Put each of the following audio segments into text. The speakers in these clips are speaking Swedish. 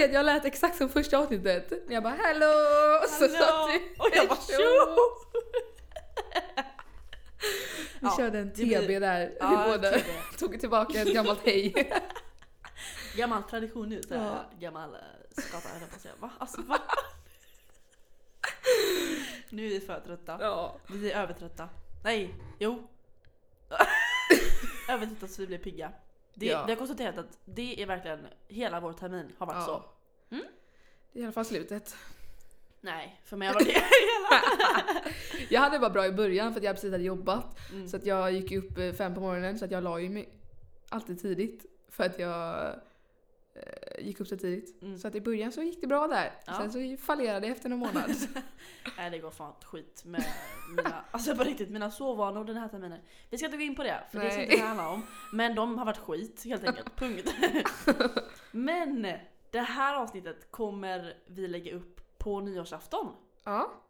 säga att jag lät exakt som första avsnittet. Jag bara hello! Och så sa du Och jag bara tjo! Vi Ja, körde en det blir- TB där. Ja, vi båda TB. tog tillbaka ett gammalt hej. Gammal tradition nu, Ja. gammal äh, skata höll jag på. Va? Alltså va? nu är vi för trötta. ja. Vi är övertrötta. Nej, jo. övertrötta så vi blir pigga. Det, Ja. Vi har konstaterat att det är verkligen, hela vår termin har varit ja. så. Mm. Det är i alla fall slutet. Nej, för mig var det hela. Jag hade bara bra i början för att jag precis hade jobbat. Mm. Så att jag gick upp eh, fem på morgonen så att jag la ju mig alltid tidigt. För att jag eh, gick upp så tidigt. Mm. Så att i början så gick det bra där. Ja. Sen så fallerade det efter någon månad. Nej det går fan skit med mina, alltså på riktigt, mina sovvanor den här terminen. Vi ska inte gå in på det, för det ska Nej. inte det handla om. Men de har varit skit helt enkelt, punkt. Men det här avsnittet kommer vi lägga upp på nyårsafton. ja,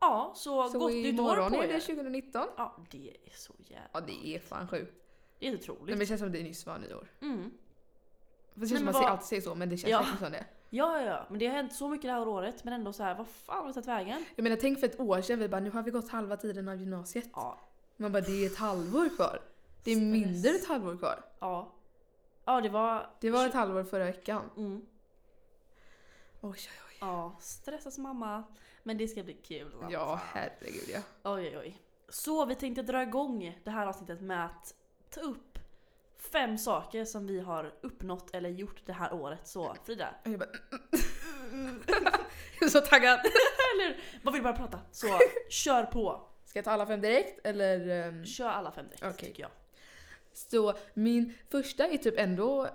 Ja, så, så gott nytt år på är det er. 2019. Ja, det är så jävla Ja det är fan sjukt. Det är Nej, otroligt. men det känns som det nyss var nyår. Mm. För det känns som men man vad- alltid säger så men det känns Ja. verkligen som det. Ja, ja, men det har hänt så mycket det här året, men ändå så här, vad fan har det tagit vägen? Jag menar tänk för ett år sedan vi bara nu har vi gått halva tiden av gymnasiet. Ja, Man bara det är ett halvår kvar. Det är mindre än ett halvår kvar. ja. Ja, det var... Det var ett halvår förra veckan. Mm. Oj oj oj. Ja, stressas mamma. Men det ska bli kul. va? Ja herregud ja. Oj, oj, oj. Så vi tänkte dra igång det här avsnittet med att ta upp fem saker som vi har uppnått eller gjort det här året. Så Frida, Jag bara Jag är så taggad. eller vad vill bara prata? Så kör på. Ska jag ta alla fem direkt eller? ehm, Kör alla fem direkt Okej. tycker jag. Så min första är typ ändå,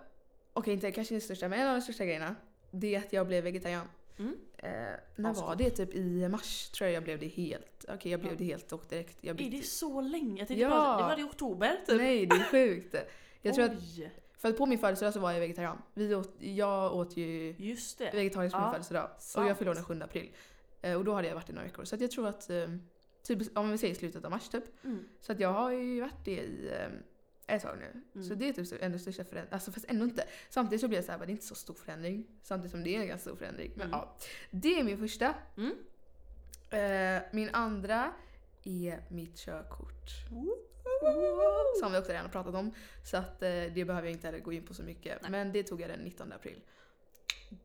okej inte kanske den största men en av de största grejerna. Det är att jag blev vegetarian. Mm. Eh, när var det? Typ i mars tror jag jag blev det helt. Okej jag blev Ja. det helt och direkt. Jag Är det så länge? Jag tänkte Ja. bara, det var det i oktober typ. Nej det är sjukt. Jag tror att, Oj, för att på min födelsedag så var jag vegetarian. Vi åt, jag åt ju just det. vegetariskt på min Ja, födelsedag. Och sant. jag fyllde år den 7 april. Eh, och då hade jag varit i några veckor. Så att jag tror att, eh, typ, om vi säger slutet av mars typ. Mm. Så att jag har ju varit det i eh, ett tag nu. Mm. Så det är typ ändå största förändringen. Alltså fast ändå inte. Samtidigt så blir det så här, bara, det är inte så stor förändring. Samtidigt som det är en ganska stor förändring. Men Mm. ja, det är min första. Mm. Eh, min andra är mitt körkort. Som vi också redan har pratat om. Så att eh, det behöver jag inte heller gå in på så mycket. Nej. Men det tog jag den 19 april.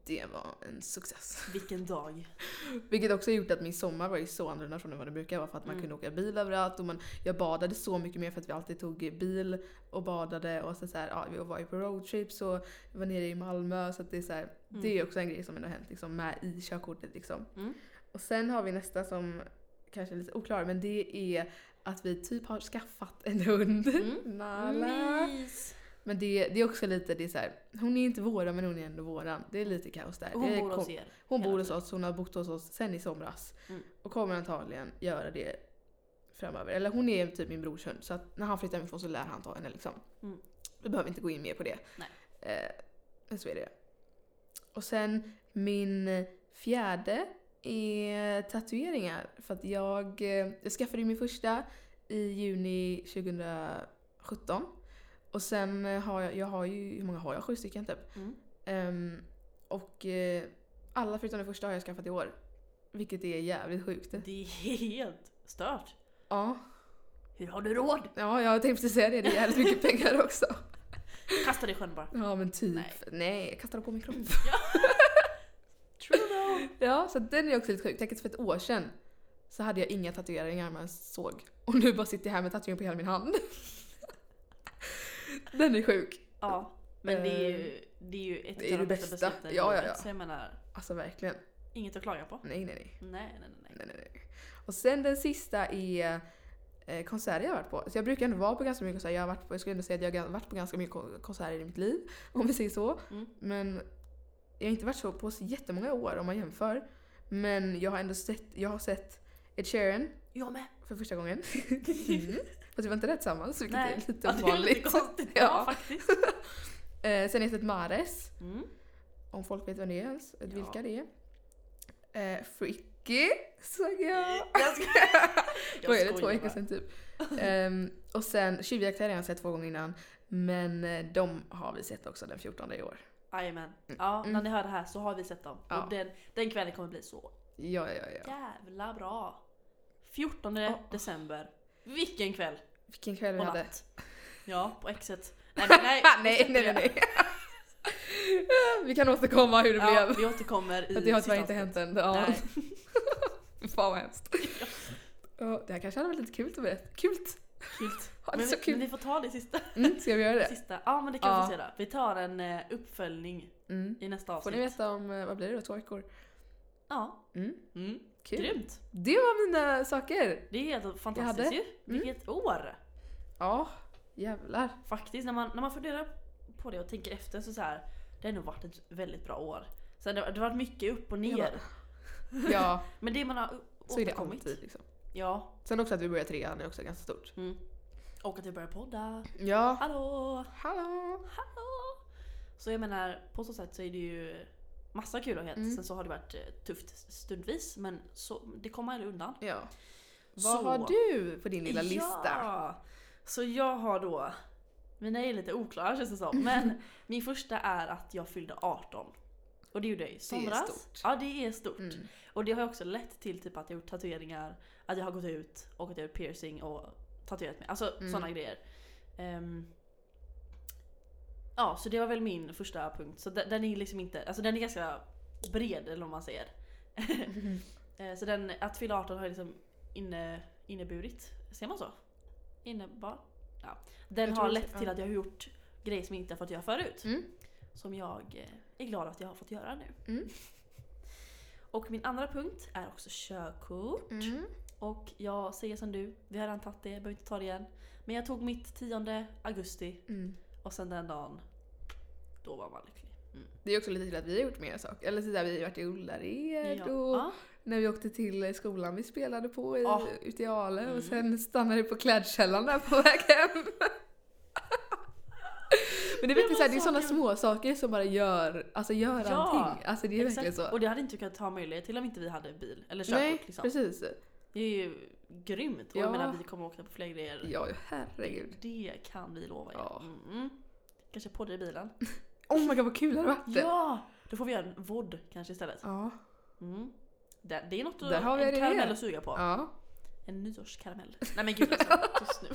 Det var en success. Vilken dag. Vilket också har gjort att min sommar var ju så annorlunda från vad det brukar vara för att man Mm. kunde åka bil överallt och man, jag badade så mycket mer för att vi alltid tog bil och badade och så, så här, ja, vi var ju på roadtrips och var nere i Malmö så det är så här, Mm. det är också en grej som ändå har hänt liksom, med i körkortet liksom. Mm. Och sen har vi nästa som kanske är lite oklar men det är att vi typ har skaffat en hund. Mm. Nala. Mys. Men det, det är också lite, det är så här, hon är inte våran men hon är ändå våran. Det är lite kaos där. Hon det bor kom- hos er. hon bor hos oss, hon har bott hos oss sen i somras. Mm. Och kommer antagligen göra det framöver. Eller hon är typ min brors hund så att när han flyttar hemifrån så lär han ta henne liksom. Mm. Vi behöver inte gå in mer på det. Nej. Eh, men så är det. Och sen min fjärde är tatueringar. För att jag, eh, jag skaffade min första i juni 2017. Och sen har jag, jag har ju, hur många har jag? Sju stycken typ. Mm. Ehm, och eh, alla förutom den första har jag skaffat i år. Vilket är jävligt sjukt. Det är helt stört. Ja, Hur har du råd? ja jag tänkte precis säga det. Det är jävligt mycket pengar också. Kasta det i sjön bara. Ja men typ. Nej. Nej, jag kastar dem på min kropp. Ja, så den är också lite sjuk. Tänk att för ett år sedan så hade jag inga tatueringar man såg. Och nu bara sitter jag här med tatueringar på hela min hand. den är sjuk. Ja, men det är ju, det är ju ett det är av de bästa besluten i Ja, ja, ja. Så jag menar, Alltså verkligen. inget att klaga på. Nej, nej, nej. Nej, nej, nej. nej. nej, nej. Och sen den sista är eh, konserter jag har varit på. Så jag brukar ändå vara på ganska mycket konserter. Jag, har varit på, jag skulle ändå säga att jag har varit på ganska mycket ko- konserter i mitt liv. Om vi säger så. Mm. Men jag har inte varit så på så jättemånga år om man jämför. Men jag har ändå sett, jag har sett Ed Sheeran Jag med. för första gången. Mm. Fast vi var inte rätt tillsammans vilket Nej. är lite Ja, det är ovanligt. lite konstigt. Ja. Ja, faktiskt. eh, sen har jag sett Mares. Mm. Om folk vet vem det är ens. Ja. Vilka det är. Eh, Fricky såg jag. Jag ska... Vad är det? skojar Två veckor sedan typ. Ehm, och sen Tjuvjakten har jag sett två gånger innan. Men eh, de har vi sett också den 14 i år. Jajamän. Ja, när Mm. ni hör det här så har vi sett dem. Ja. Och den, den kvällen kommer bli så Ja, ja, ja. jävla bra. 14 Ja. december. Vilken kväll Vilken kväll vi och hade. natt. Ja, på exet. Nej, men nej, nej, nej, nej, nej. vi kan återkomma hur det Ja, blev. vi återkommer i Att det har sista tyvärr inte avsnittet. hänt än. Ja. Nej. Fan vad hemskt. Ja, det här kanske hade varit lite kul att berätta. Kul! Kul. Ja, det är Men, så kul. men vi får ta det sista. Mm, ska vi göra det? sista. Ja men det kan Ja. vi få göra. Vi tar en eh, uppföljning Mm. i nästa Får avsnitt. ni veta om, eh, vad blir det då, två veckor? Ja. Mm. Mm. Kul. Grymt. Det var mina saker. Det är helt fantastiskt ju. Vilket år. Ja, jävlar. Faktiskt när man, när man funderar på det och tänker efter så, så här. Det har nog varit ett väldigt bra år. Sen det, det har varit mycket upp och ner. Ja, Men det man har så är det återkommit. alltid liksom. Ja. Sen också att vi börjar trean är också ganska stort. Mm. Och att vi börjar podda. Ja. Hallå! Hallå! Hallå! Så jag menar, på så sätt så är det ju massa kul och hänt. Mm. Sen så har det varit eh, tufft stundvis, men så, det kommer aldrig undan. Ja. Vad Så- har du på din lilla lista? Ja! Så jag har då, mina är lite oklara känns det som, men min första är att jag fyllde 18. Och det gjorde jag i somras. stort. Ja det är stort. Mm. Och det har också lett till typ att jag gjort tatueringar, att jag har gått ut och att jag har gjort piercing och tatuerat mig. Alltså Mm. sådana grejer. Ehm, ja, så det var väl min första punkt. Så den, den är liksom inte, alltså den är ganska bred eller vad man säger. Eh, så den, att fylla 18 har liksom inne, inneburit, ser man så? Innebar? Ja. Den har lett det, till att jag har gjort grejer som jag inte har fått göra förut. Mm. Som jag eh, är glad att jag har fått göra nu. Mm. Och min andra punkt är också körkort. Mm. Och jag säger som du, vi har redan tagit det, jag behöver inte ta det igen. Men jag tog mitt 10 augusti Mm. och sen den dagen, då var man lycklig. Mm. Det är också lite till att vi har gjort mer saker. Eller så där vi har varit i Ullared Ja. och Ja. när vi åkte till skolan vi spelade på i, Ja. ute i Ale Mm. och sen stannade vi på klädkällan där på väg hem. Men det är verkligen var såhär, det är sådana små saker som bara gör, alltså gör Ja, allting. Alltså det är verkligen Exakt. så. Och det hade inte kunnat ha möjlighet till om inte vi hade bil eller körkort. Nej, liksom. precis. Det är ju grymt. Och Ja. jag menar vi kommer åka på fler grejer. Ja, herregud. Det kan vi lova er. Ja. Mm. Kanske podda i bilen. Oh my god vad kul det hade varit. Ja! Då får vi göra en vod kanske istället. Ja. Mm. Det, det är något Där har vi en karamell att suga på. ja. En nyårskaramell. Nej men gud alltså, tyst nu.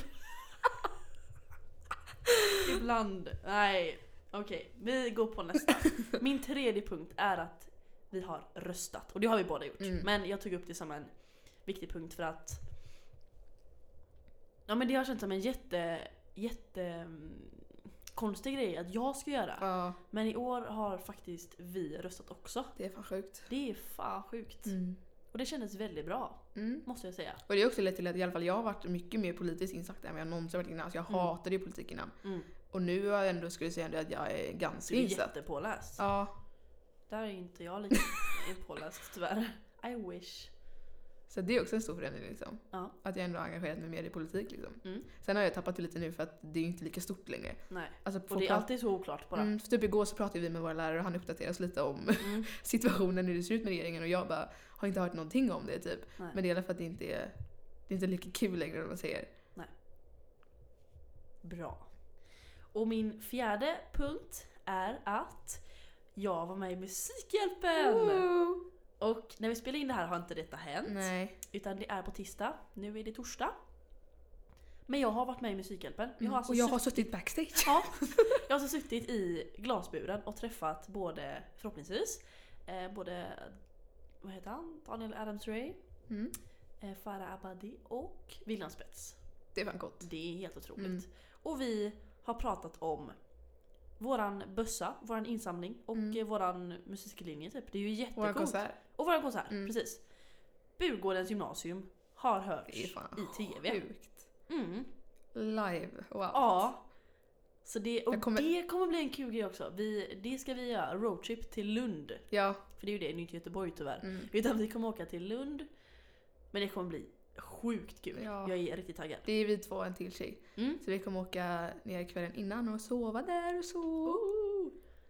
Ibland, nej. Okej, vi går på nästa. Min tredje punkt är att vi har röstat. Och det har vi båda gjort. Mm. Men jag tog upp det som en viktig punkt för att Ja men det har känts som en jätte, jätte mm, konstig grej att jag ska göra. Ja, Men i år har faktiskt vi röstat också. det är fan sjukt. Det är fan sjukt. Mm. Och det kändes väldigt bra, Mm. måste jag säga. Och det är också lett till att i alla fall jag har varit mycket mer politiskt insatt än vad jag någonsin varit innan. Alltså jag Mm. hatade ju politik innan. Mm. Och nu har jag ändå, skulle jag säga att jag är ganska Du är insatt. jättepåläst. Ja, Där är inte jag lika påläst tyvärr. I wish. så det är också en stor förändring liksom. Ja. Att jag ändå har engagerat mig mer i politik liksom. Mm. Sen har jag tappat det lite nu för att det är inte lika stort längre. Nej. Alltså, Och det är alltid så oklart bara. Mm, för typ igår så pratade vi med våra lärare och han uppdaterade oss lite om Mm. situationen, hur det ser ut med regeringen och jag bara har inte hört någonting om det typ. Nej. Men det är fall att det inte är, det är inte lika kul längre om man säger. Bra. Och min fjärde punkt är att jag var med i Musikhjälpen! Woo! Och när vi spelar in det här har inte detta hänt. Nej. Utan det är på tisdag. Nu är det torsdag. Men jag har varit med i Musikhjälpen. Jag har alltså och jag har sutt- suttit backstage. Ja, jag har alltså suttit i glasburen och träffat både, förhoppningsvis, eh, både, vad heter han? Daniel Adams-Ray, Mm. eh, Farah Abadi och William Spets. Det är fan gott. Det är helt otroligt. Mm. Och vi har pratat om våran bössa, våran insamling och Mm. eh, våran musiklinje typ. Det är ju Våran jättecoolt. konsert. Och våran konsert, Mm. precis. Burgårdens gymnasium har hörts i TV. sjukt. Mm. Live. Wow. Ja. Så det, och kommer- det kommer bli en kul grej också. Vi, det ska vi göra, roadtrip till Lund. Ja. För det är ju det, det är inte Göteborg tyvärr. Mm. Utan vi kommer åka till Lund. Men det kommer bli sjukt kul. Ja. Jag är riktigt taggad. Det är vi två och en till tjej. Mm. Så vi kommer åka ner kvällen innan och sova där och så.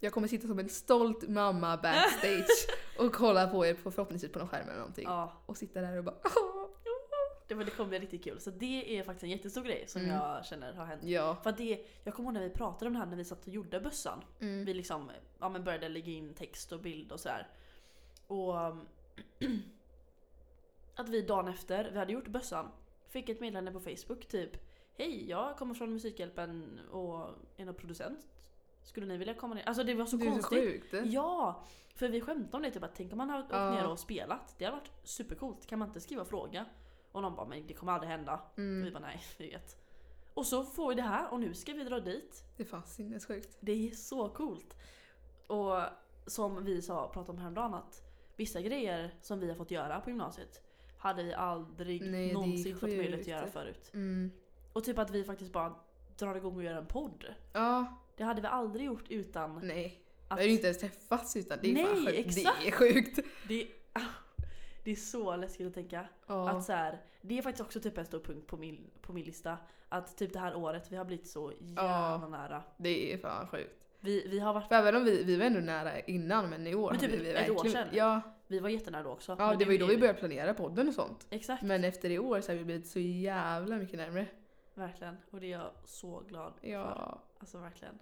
Jag kommer sitta som en stolt mamma backstage och kolla på er på förhoppningsvis på någon skärm eller någonting. Ja, Och sitta där och bara det, var- det kommer bli riktigt kul. Så det är faktiskt en jättestor grej som Mm. jag känner har hänt. Ja. För det, jag kommer ihåg när vi pratade om det här när vi satt och gjorde bössan. Mm. Vi liksom ja, men började lägga in text och bild och sådär. Och att vi dagen efter vi hade gjort bössan fick ett meddelande på Facebook typ Hej, jag kommer från Musikhjälpen och är någon producent. Skulle ni vilja komma ner? Alltså det var så det är så konstigt. sjukt. Ja! För vi skämtade om det, typ att tänk om man hade åkt ner och spelat. Det hade varit supercoolt. Kan man inte skriva och fråga? Och någon bara, men det kommer aldrig hända. Och vi Mm. bara, nej, vi vet. Och så får vi det här och nu ska vi dra dit. Det är fan sinnessjukt. Det är så coolt. Och som vi sa, pratade om häromdagen att vissa grejer som vi har fått göra på gymnasiet hade vi aldrig Nej, är någonsin fått möjlighet att göra förut. Mm. Och typ att vi faktiskt bara drar igång och gör en podd. Ja, Det hade vi aldrig gjort utan nej. att... Vi ju inte ens träffats utan det är Nej, fan sjukt. exakt. Det är sjukt. Det, det är så läskigt att tänka. Ja. Att så här, det är faktiskt också typ en stor punkt på min, på min lista. Att typ det här året, vi har blivit så jävla Ja. nära. Det är fan sjukt. Vi, vi har varit, För även om vi, vi var ändå nära innan men i år Men typ vi ett år sedan. Ja, vi var jättenära då också. ja det var ju då vi började planera podden och sånt. Exakt, Men efter i år så har vi blivit så jävla mycket närmare. verkligen. Och det är jag så glad för. Ja. Alltså verkligen.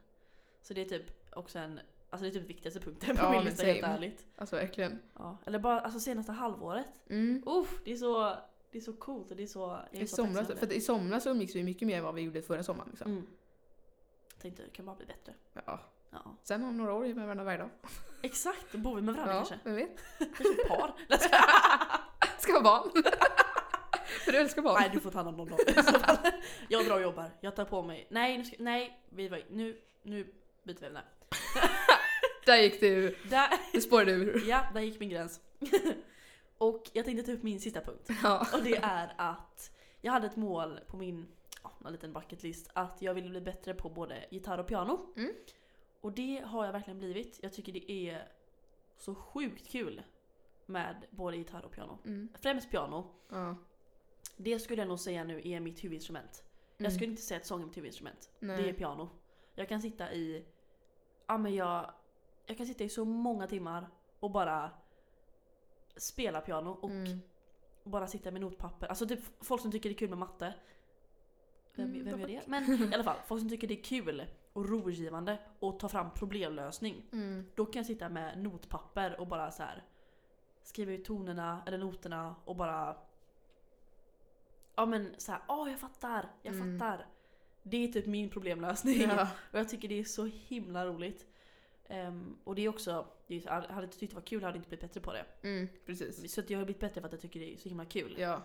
Så det är typ också en, alltså det är typ viktigaste punkten på Ja, min lista helt ärligt. Alltså verkligen. Ja. Eller bara alltså senaste halvåret. Mm. Uff, det är så, det är så coolt och det är så, jag är I så somras, för i somras så umgicks vi mycket mer än vad vi gjorde förra sommaren. Liksom. Mm. Tänkte det kan bara bli bättre. Ja. Ja. Sen om några år är vi med varandra varje dag. Exakt, då bor vi med varandra Ja, kanske. vem vet? Kanske ett par. Ska ha barn. För du älskar barn. Nej du får ta hand om dem då. Jag drar och jobbar. Jag tar på mig, nej nu ska, nej, vi var, nu, nu byter vi ämne. Där gick du. Där, Det spårade ur. ja, där gick min gräns. och jag tänkte ta upp min sista punkt. Ja. Och det är att jag hade ett mål på min ja, en liten bucket list att jag ville bli bättre på både gitarr och piano. Mm. Och det har jag verkligen blivit. Jag tycker det är så sjukt kul med både gitarr och piano. Mm. Främst piano. Ja. Det skulle jag nog säga nu är mitt huvudinstrument. Jag Mm. skulle inte säga att sång är mitt huvudinstrument. Nej. Det är piano. Jag kan sitta i... Ja men jag... Jag kan sitta i så många timmar och bara spela piano och Mm. bara sitta med notpapper. Alltså typ folk som tycker det är kul med matte. Vem, Mm, vem gör det? Men i alla fall, folk som tycker det är kul och rogivande och ta fram problemlösning. Mm. Då kan jag sitta med notpapper och bara så här skriva ut tonerna eller noterna och bara Ja men så här, åh jag fattar, jag Mm. fattar. Det är typ min problemlösning. Ja. Och jag tycker det är så himla roligt. Ehm, och det är också, jag hade inte tyckt det var kul hade jag inte blivit bättre på det. Mm. Precis. Så jag har blivit bättre för att jag tycker det är så himla kul. Ja.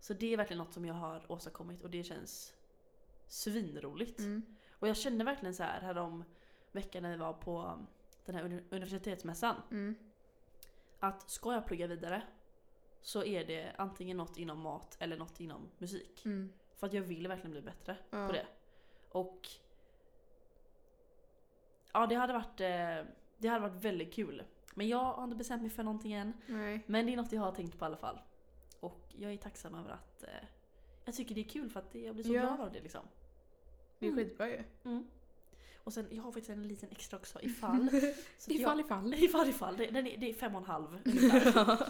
Så det är verkligen något som jag har åstadkommit och det känns svinroligt. Mm. Och jag kände verkligen så här härom veckan när vi var på den här uni- universitetsmässan. Mm. Att ska jag plugga vidare så är det antingen något inom mat eller något inom musik. Mm. För att jag vill verkligen bli bättre Ja. på det. Och ja, det hade varit eh, det hade varit väldigt kul. Men jag har inte bestämt mig för någonting än. Nej. Men det är något jag har tänkt på i alla fall. Och jag är tacksam över att eh, jag tycker det är kul för att jag blir så Ja. glad av det liksom. Det är Mm. skitbra ju. Mm. Och sen, jag har faktiskt en liten extra också ifall. Så Ifall jag, ifall. ifall ifall. Det, den är, det är fem och en halv.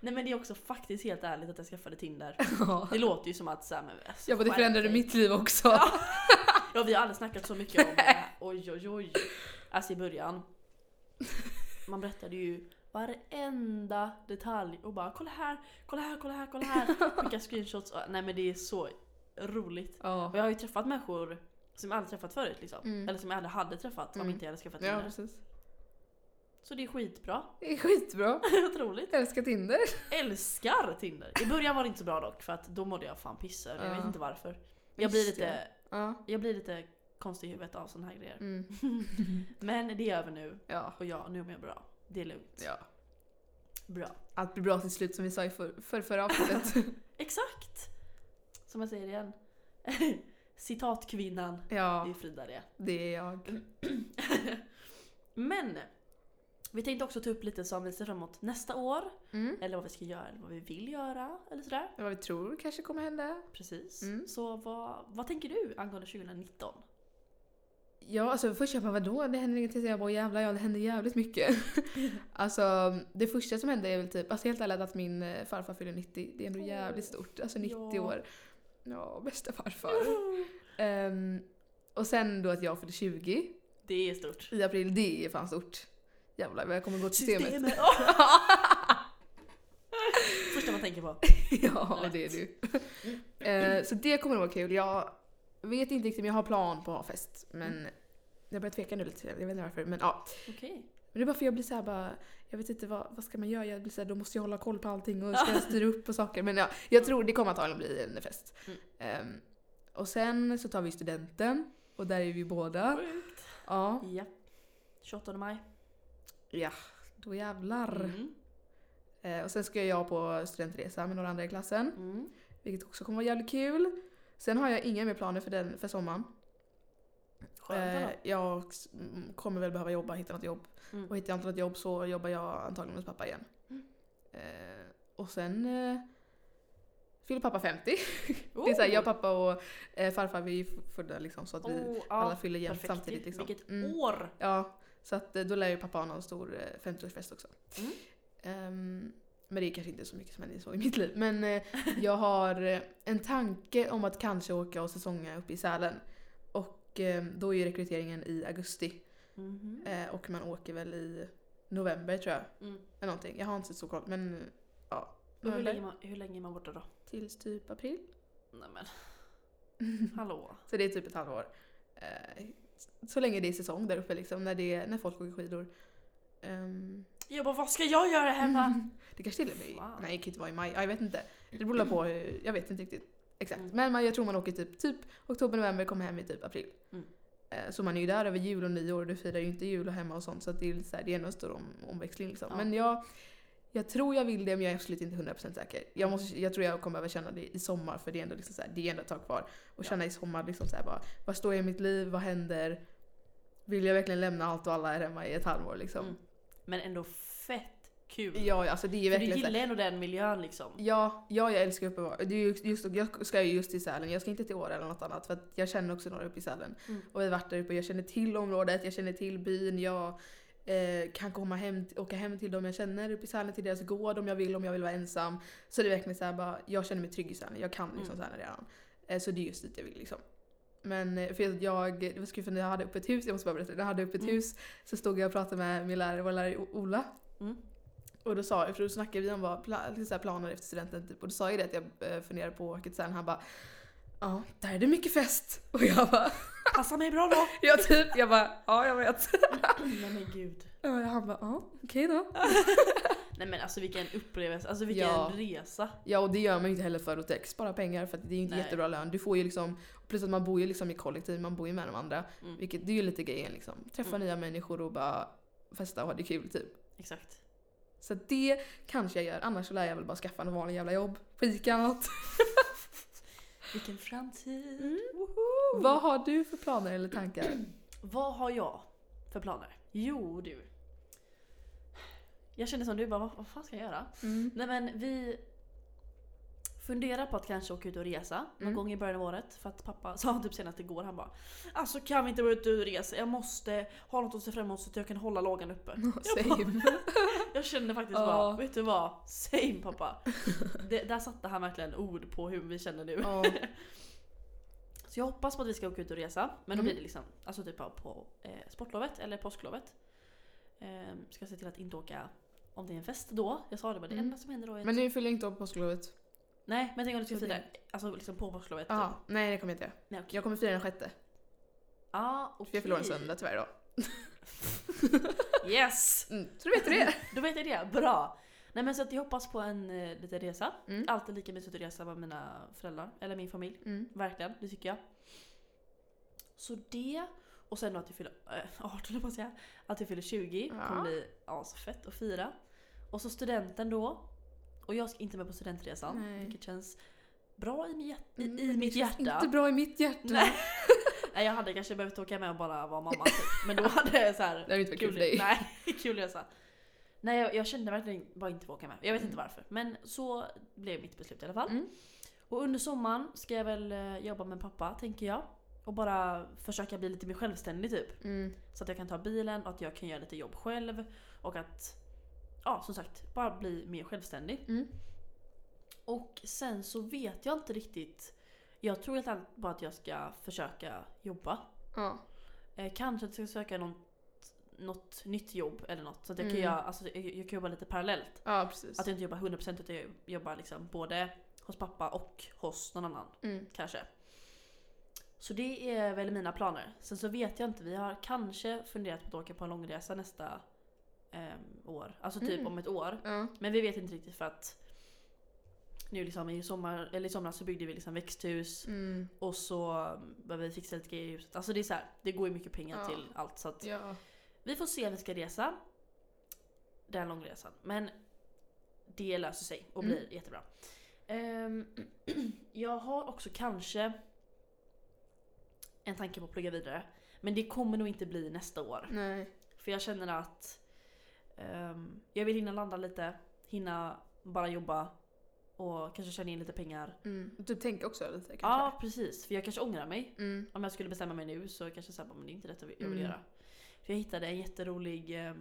Nej men det är också faktiskt helt ärligt att jag skaffade Tinder. Ja. Det låter ju som att såhär men alltså, Ja men det förändrade mitt liv också. Ja. Ja vi har aldrig snackat så mycket om det. Oj oj oj. Alltså i början. Man berättade ju varenda detalj och bara kolla här, kolla här, kolla här, kolla här. Vilka screenshots. Nej men det är så roligt. Ja. Och jag har ju träffat människor som jag aldrig träffat förut liksom. Mm. Eller som jag aldrig hade träffat om Mm. inte jag hade skaffat Ja Tinder. precis. Så det är skitbra. Det är skitbra. Otroligt. Jag älskar Tinder. Älskar Tinder. I början var det inte så bra dock för att då mådde jag fan pissa. Jag Ja. vet inte varför. Jag blir lite, Ja. jag blir lite konstig i huvudet av såna här grejer. Mm. Men det är över nu. Ja. Och ja, nu mår jag bra. Det är lugnt. ja. Bra. Allt blir bra till slut som vi sa i för, för förra avsnittet. Exakt! Som jag säger igen. Citatkvinnan. Det ja, är Frida det. det är jag. Men! Vi tänkte också ta upp lite som vi ser fram emot nästa år. Mm. Eller vad vi ska göra, eller vad vi vill göra. Eller sådär. Vad vi tror kanske kommer hända. Precis. Mm. Så vad, vad tänker du angående 2019? Ja, alltså först jag bara vadå? Det händer ingenting. Så jag bara jävlar ja, det händer jävligt mycket. alltså det första som hände är väl typ, alltså helt ärligt att min eh, farfar fyller 90. Det är ändå jävligt stort. Alltså 90 Ja. år. Ja, bästa farfar. Ehm, och sen då att jag fyller 20 Det är stort. i april, det är fan stort. Jävlar vad jag kommer gå till systemet. Första man tänker på. ja, det är du. Eh, så det kommer nog vara kul. Jag vet inte riktigt om jag har plan på att ha fest. Men jag börjar tveka nu lite. Jag vet inte varför. Men ja. Okej. Men det är bara för jag blir så här bara, jag vet inte vad, vad ska man göra? Jag blir så här, då måste jag hålla koll på allting och ska styra upp på saker. Men ja, jag tror det kommer antagligen bli en fest. Mm. Ehm, och sen så tar vi studenten. Och där är vi båda. Sjukt. Ja. Ja. 28 maj. Ja, då jävlar. Mm. Eh, och sen ska jag på studentresa med några andra i klassen. Mm. Vilket också kommer vara jävligt kul. Sen har jag inga mer planer för, den, för sommaren. Eh, jag mm, kommer väl behöva jobba, hitta något jobb. Mm. Och hittar jag inte något jobb så jobbar jag antagligen hos pappa igen. Mm. Eh, och sen eh, fyller pappa 50. Det är Oh. såhär, jag, pappa och eh, farfar vi är födda liksom så att vi Oh, alla fyller jämnt samtidigt. Liksom. Vilket Mm. år! Ja, så att eh, då lär ju pappa ha någon stor eh, 50-årsfest också. Mm. Ehm, men det är kanske inte så mycket som händer så i mitt liv. Men eh, jag har eh, en tanke om att kanske åka och säsonga uppe i Sälen. Och eh, då är ju rekryteringen i augusti. Mhm. Eh, och man åker väl i november tror jag. Mm. Eller någonting. Jag har inte så koll men ja. Hur, länge man, hur länge är man borta då? tills typ april. Nej men, hallå. Så det är typ ett halvår. Eh, så länge det är säsong där uppe liksom. När, det, när folk åker skidor. Ehm, Jag bara, vad ska jag göra hemma? Det kanske till och med. Nej, det kan inte vara i maj. Ja, jag vet inte. Det beror på hur, Jag vet inte riktigt exakt. Mm. Men man, jag tror man åker typ, typ oktober, november, kommer hem i typ april. Mm. Eh, Så man är ju där över jul och nyår. Du firar ju inte jul och hemma och sånt. Så det är så här, det är ändå en stor om, omväxling liksom. Ja. Men jag, jag tror jag vill det men jag är absolut inte 100% säker. Jag, måste, jag tror jag kommer behöva känna det i sommar för det är ändå, liksom så här, det är ändå ett tag kvar. Och känna i sommar liksom så här, bara, vad står jag i mitt liv? Vad händer? Vill jag verkligen lämna allt och alla här hemma i ett halvår liksom? Mm. Men ändå fett kul. Ja, alltså det är du verkligen här- gillar ändå den miljön liksom. Ja, ja jag älskar uppe det är ju just, Jag ska ju just till Sälen, jag ska inte till Åre eller något annat för att jag känner också några uppe i Sälen. Mm. Och vi har varit där uppe, jag känner till området, jag känner till byn, jag eh, kan komma hem, åka hem till dem jag känner uppe i Sälen, till deras gård om jag vill, om jag vill vara ensam. Så det är verkligen såhär bara, jag känner mig trygg i Sälen, jag kan liksom Mm. Sälen redan. Eh, så det är just dit jag vill liksom. Men eh, för jag, det var så kul för när jag hade upp ett hus, jag måste bara berätta, när jag hade upp ett Mm. hus så stod jag och pratade med min lärare, vår lärare Ola. Mm. Och då sa jag, för då snackade vi om vad pla, planer efter studenten typ. Och då sa jag det att jag eh, funderar på att åka till Sälen. Han bara Ja, där är det mycket fest. Och jag bara, Passa mig bra då! jag typ, jag bara, ja jag vet. Nej men gud. Och han bara, ja okej då. Nej men alltså vilken upplevelse, alltså vilken Ja. resa. Ja och det gör man ju inte heller för att spara pengar för att det är ju inte Nej. jättebra lön. Du får ju liksom, plus att man bor ju liksom i kollektiv, man bor ju med de andra. Mm. Vilket, det är ju lite grejen liksom. Träffa Mm. nya människor och bara festa och ha det kul typ. Exakt. Så det kanske jag gör, annars så lär jag väl bara skaffa en vanlig jävla jobb. Fika något. Vilken framtid. Mm. Vad har du för planer eller tankar? Vad har jag för planer? Jo du. Jag känner som du bara, vad, vad fan ska jag göra? Mm. Nej men vi funderar på att kanske åka ut och resa någon Mm. gång i början av året. För att pappa sa typ senast igår, han bara Alltså kan vi inte vara ute och resa? Jag måste ha något att se fram emot så att jag kan hålla lågan uppe. Same. Jag kände faktiskt bara, vet du vad? Same pappa. Det, där satte han verkligen ord på hur vi känner nu. Så jag hoppas på att vi ska åka ut och resa. Men då Mm. blir det liksom, alltså typ på, eh, sportlovet eller påsklovet. Eh, ska se till att inte åka om det är en fest då. Jag sa det bara, det Mm. enda som händer då är Men ni fyller inte upp påsklovet? Nej men tänk om du ska fira, alltså liksom på påsklovet. Ja, nej det kommer jag inte göra. Jag kommer fira den sjätte. Ah, För jag förlorar en söndag tyvärr då. Yes! Mm. Så då vet du det. Då vet jag det, bra! Nej men så att jag hoppas på en eh, liten resa. Mm. Alltid lika mysigt att resa med mina föräldrar, eller min familj. Mm. Verkligen, det tycker jag. Så det, och sen då att jag fyller äh, 18 höll jag på att säga. Att jag fyller 20 Ja. kommer bli asfett att fira. Och så studenten då. Och jag ska inte med på studentresan, Nej. vilket känns bra i, mi- i, Mm, i mitt hjärta. Inte bra i mitt hjärta. Nej. Nej jag hade kanske behövt åka med och bara vara mamma typ. Men då hade jag så här, Det hade inte varit kul för dig. Nej, kul resa. Nej jag, jag kände verkligen bara inte få åka med. Jag vet inte varför. Men så blev mitt beslut i alla fall. Mm. Och under sommaren ska jag väl eh, jobba med pappa tänker jag. och bara försöka bli lite mer självständig typ. Mm. Så att jag kan ta bilen och att jag kan göra lite jobb själv. Och att, ja som sagt, bara bli mer självständig. Mm. Och sen så vet jag inte riktigt. Jag tror helt enkelt bara att jag ska försöka jobba. Ja. Eh, kanske att jag ska söka något, något nytt jobb eller något. Så att jag kan, Mm. göra, alltså, jag, jag kan jobba lite parallellt. ja, precis. Att jag inte jobbar 100% utan jag jobbar liksom både hos pappa och hos någon annan. Mm. Kanske. Så det är väl mina planer. Sen så vet jag inte, vi har kanske funderat på att åka på en långresa nästa ehm, år. Alltså typ Mm. om ett år. Men vi vet inte riktigt för att nu liksom i, sommar, eller i somras så byggde vi liksom växthus Mm. och så behöver vi fixa lite grejer i huset. Alltså det är så här, det går ju mycket pengar Ja. till allt så att ja. vi får se när vi ska resa. Den långresan. Men det löser sig och Mm. blir jättebra. Ehm, jag har också kanske en tanke på att plugga vidare. Men det kommer nog inte bli nästa år. Nej. För jag känner att ehm, jag vill hinna landa lite, hinna bara jobba och kanske tjäna in lite pengar. Mm. Du tänker också lite kanske? Ja precis, för jag kanske ångrar mig. Mm. Om jag skulle bestämma mig nu så kanske jag säger men det är inte detta jag vill Mm. göra. För jag hittade en jätterolig eh,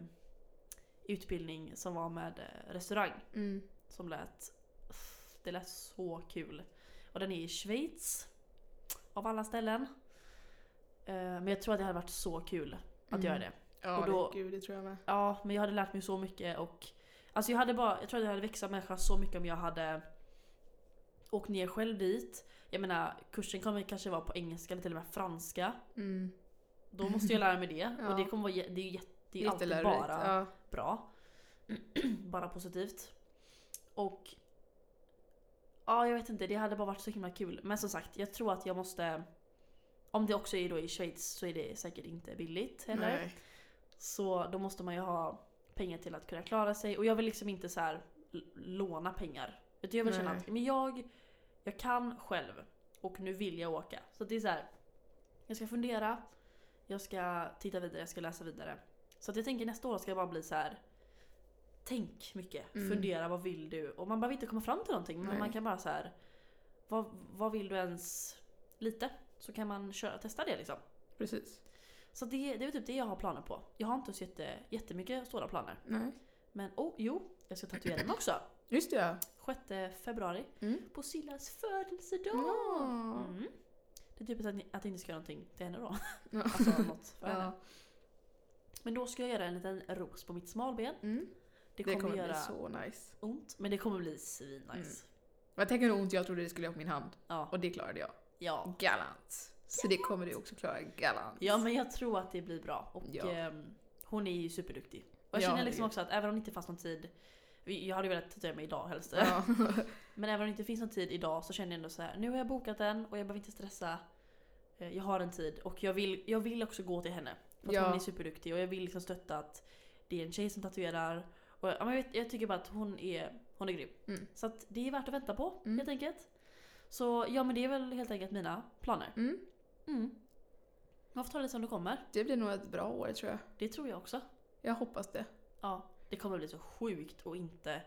utbildning som var med eh, restaurang. Mm. Som lät, det lät så kul. Och den är i Schweiz. Av alla ställen. Eh, men jag tror att det hade varit så kul att Mm. göra det. Ja, Och då- gud det tror jag med. Ja, men jag hade lärt mig så mycket och Alltså jag hade bara, jag tror att jag hade växt som människa så mycket om jag hade åkt ner själv dit. Jag menar kursen kommer kanske vara på engelska eller till och med franska. Mm. Då måste jag lära mig det. Ja. Och det kommer vara, det är ju jätte, det är alltid bara Ja. bra. bara positivt. Och ja, jag vet inte, det hade bara varit så himla kul. Men som sagt, jag tror att jag måste om det också är då i Schweiz så är det säkert inte billigt heller. Nej. Så då måste man ju ha pengar till att kunna klara sig. Och jag vill liksom inte så här låna pengar. Utan jag vill känna Nej. att men jag, jag kan själv och nu vill jag åka. Så det är så här. Jag ska fundera, jag ska titta vidare, jag ska läsa vidare. Så att jag tänker nästa år ska jag bara bli så här. Tänk mycket, Mm. fundera, vad vill du? Och man behöver inte komma fram till någonting men Nej. man kan bara så här. Vad, vad vill du ens lite? Så kan man köra, testa det liksom. Precis. Så det, det är typ det jag har planer på. Jag har inte så jätte, jättemycket stora planer. Nej. Men oh, jo, jag ska tatuera mig också. Just det ja. 6 februari. Mm. På Sillas födelsedag. Ja. Mm. Det är typ att, att jag inte ska göra någonting till henne då. Ja. Alltså något för henne. ja. Men då ska jag göra en liten ros på mitt smalben. Mm. Det Det kommer, kommer göra bli så nice. ont, men det kommer bli svinnice. Mm. Jag tänker hur ont jag trodde det skulle göra på min hand. Ja. Och det klarade jag. Ja. Galant. Så det kommer du också klara galant. ja, men jag tror att det blir bra. Och Ja. ehm, hon är ju superduktig. Och jag Ja, känner liksom också att även om det inte fanns någon tid jag hade velat tatuera mig idag helst. Ja. Men även om det inte finns någon tid idag så känner jag ändå så här. nu har jag bokat den och jag behöver inte stressa. Eh, Jag har en tid och jag vill, jag vill också gå till henne. För att Ja. hon är superduktig och jag vill liksom stötta att det är en tjej som tatuerar. Och, jag, vet, jag tycker bara att hon är, hon är grym. Mm. Så att det är värt att vänta på Mm. helt enkelt. Så ja men det är väl helt enkelt mina planer. Mm. Mm. Man får ta det som det kommer. Det blir nog ett bra år tror jag. Det tror jag också. Jag hoppas det. Ja, det kommer bli så sjukt att inte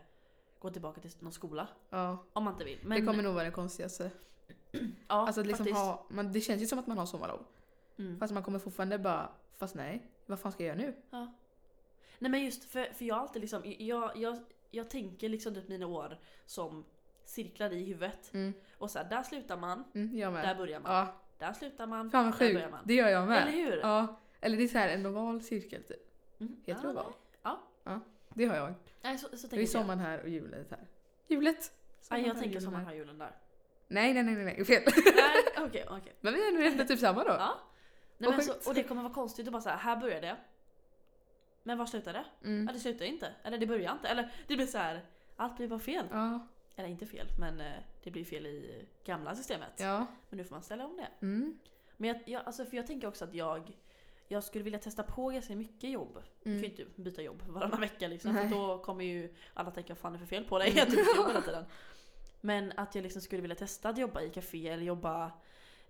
gå tillbaka till någon skola. Ja. Om man inte vill. Men, det kommer nog vara det konstigaste. ja, Alltså att liksom faktiskt. ha, man, det känns ju som att man har sommarlov. Mm. Fast man kommer fortfarande bara, fast nej, vad fan ska jag göra nu? Ja. Nej men just för, för jag alltid liksom, jag, jag, jag tänker liksom typ mina år som cirklar i huvudet. Mm. Och så här, där slutar man, Mm, där börjar man. Ja, Där slutar man, fan vad där sjukt. börjar man. Det gör jag med. Eller hur? Ja. Eller det är så här en oval cirkel typ. Mm. Heter det ja, oval? Ja. Det har jag. Nej, så, så Det är tänker jag. sommaren här och julet här. Julet! Nej, jag här, tänker julen sommaren här. har julen där. Nej, nej, nej, nej, nej. fel. Nej, okej, okej. Men vi är nog ändå typ samma då. Ja. Nej, Vad men så, sjukt. och det kommer vara konstigt att bara säga här börjar det. Men var slutar det? Mm. Ja, det slutar inte. Eller det börjar inte. Eller det blir så här. allt blir bara fel. Ja. Eller inte fel, men eh, det blir fel i gamla systemet. Ja. Men nu får man ställa om det. Mm. Men jag, jag, alltså för jag tänker också att jag, jag skulle vilja testa på ganska mycket jobb. Jag Mm. kan ju inte byta jobb varannan vecka liksom, Nej. för då kommer ju alla tänka vad fan är det för fel på dig? Jag typ hela tiden. Men att jag liksom skulle vilja testa att jobba i café eller jobba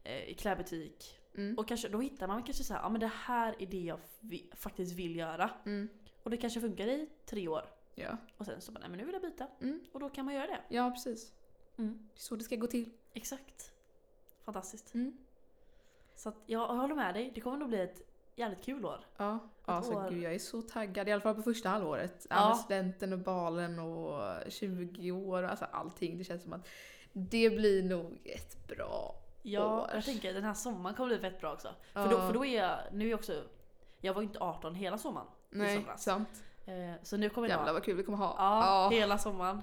eh, i klädbutik. Mm. Och kanske, då hittar man kanske så här, ja men det här är det jag vi, faktiskt vill göra. Mm. Och det kanske funkar i tre år. Ja. Och sen så bara, nej men nu vill jag byta. Mm. Och då kan man göra det. ja, precis. Mm. Det är så det ska gå till. Exakt. Fantastiskt. Mm. Så att jag, jag håller med dig, det kommer nog bli ett jävligt kul år. Ja, alltså år. gud jag är så taggad. I alla fall på första halvåret. Ja. Ja. Med studenten och balen och 20 år alltså allting. Det känns som att det blir nog ett bra Ja, år. jag tänker den här sommaren kommer bli fett bra också. Ja. För, då, för då är jag, nu är jag också, jag var ju inte 18 hela sommaren. Nej, sant. Eh, så nu kommer Jävlar vad kul vi kommer ha. Ja, ja. hela sommaren.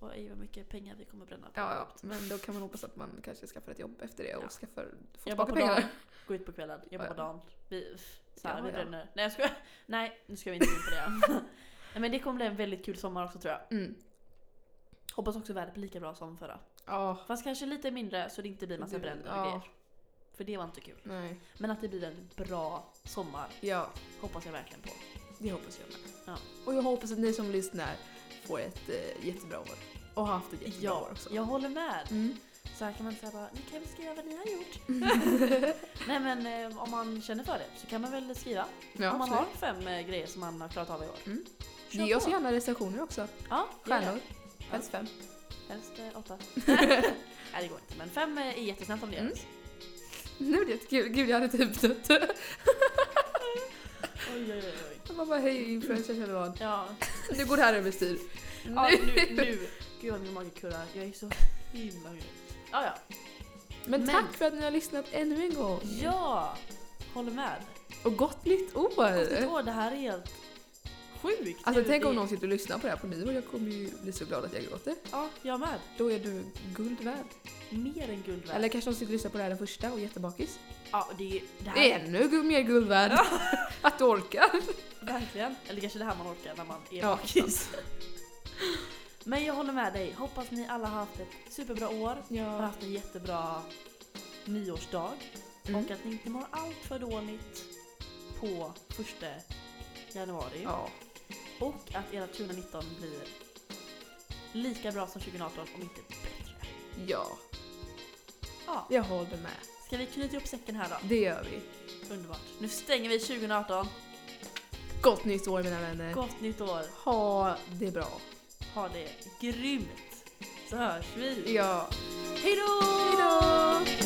Oj vad mycket pengar vi kommer bränna på. Ja, ja, men då kan man hoppas att man kanske skaffar ett jobb efter det och Ja. skaffar, får tillbaka på pengarna. dagen, gå ut på kvällen, jobba på dagen. Vi, så här, vi bränner. Nej jag skojar. Nej, nu ska vi inte gå in på det. Nej men det kommer bli en väldigt kul sommar också tror jag. Mm. Hoppas också vädret blir lika bra som förra. Ja, Fast kanske lite mindre så det inte blir massa bränder och grejer. För det var inte kul. nej. Men att det blir en bra sommar Ja, hoppas jag verkligen på. Det hoppas jag med. Ja. Och jag hoppas att ni som lyssnar får ett eh, jättebra år. Och har haft ett jättebra år Ja, också. jag håller med. Mm. Så här kan man säga bara, ni kan väl skriva vad ni har gjort. Nej men eh, om man känner för det så kan man väl skriva. Ja, om man absolut. har fem eh, grejer som man har klarat av i år. Mm. Kör Ge oss på. gärna recensioner också. Ja. Stjärnor. Helst fem. Helst eh, åtta. Nej det går inte men fem eh, är jättesnällt om det Mm. görs. Nu är det jättekul. Gud, jag hade typ dött. Oj oj oj. Man bara, hej influencers eller vad. Ja, Nu går det här överstyr. ja nu, nu. Gud vad min mage kurrar. Jag är så himla hungrig. Ja ja. Men, Men- tack för att ni har lyssnat ännu en gång. Ja! Håller med. Och gott nytt år! Åh det här är helt sjukt. Alltså Nu, tänk om det- någon sitter och lyssnar på det här på nyår. Jag kommer ju bli så glad att jag gråter. Ja, jag med. Då är du guld värd. Mer än guld värd. Eller kanske de sitter och lyssnar på det här den första och är jättebakis. Ja, det, det här Det är ännu mer guld värd. att du orkar. Verkligen. Eller kanske det här man orkar när man är Ja, bakis. Men jag håller med dig. Hoppas ni alla har haft ett superbra år. Har Ja. haft en jättebra nyårsdag. Mm. Och att ni inte mår allt för dåligt på första januari. ja. Och att era 2019 blir lika bra som 2018 om inte bättre. Ja. Ja, Jag håller med. ska vi knyta ihop säcken här då? Det gör vi. Underbart. Nu stänger vi 2018. Gott nytt år mina vänner. Gott nytt år. Ha det bra. Ha det grymt. Så hörs vi. Ja. Hej då! Hejdå!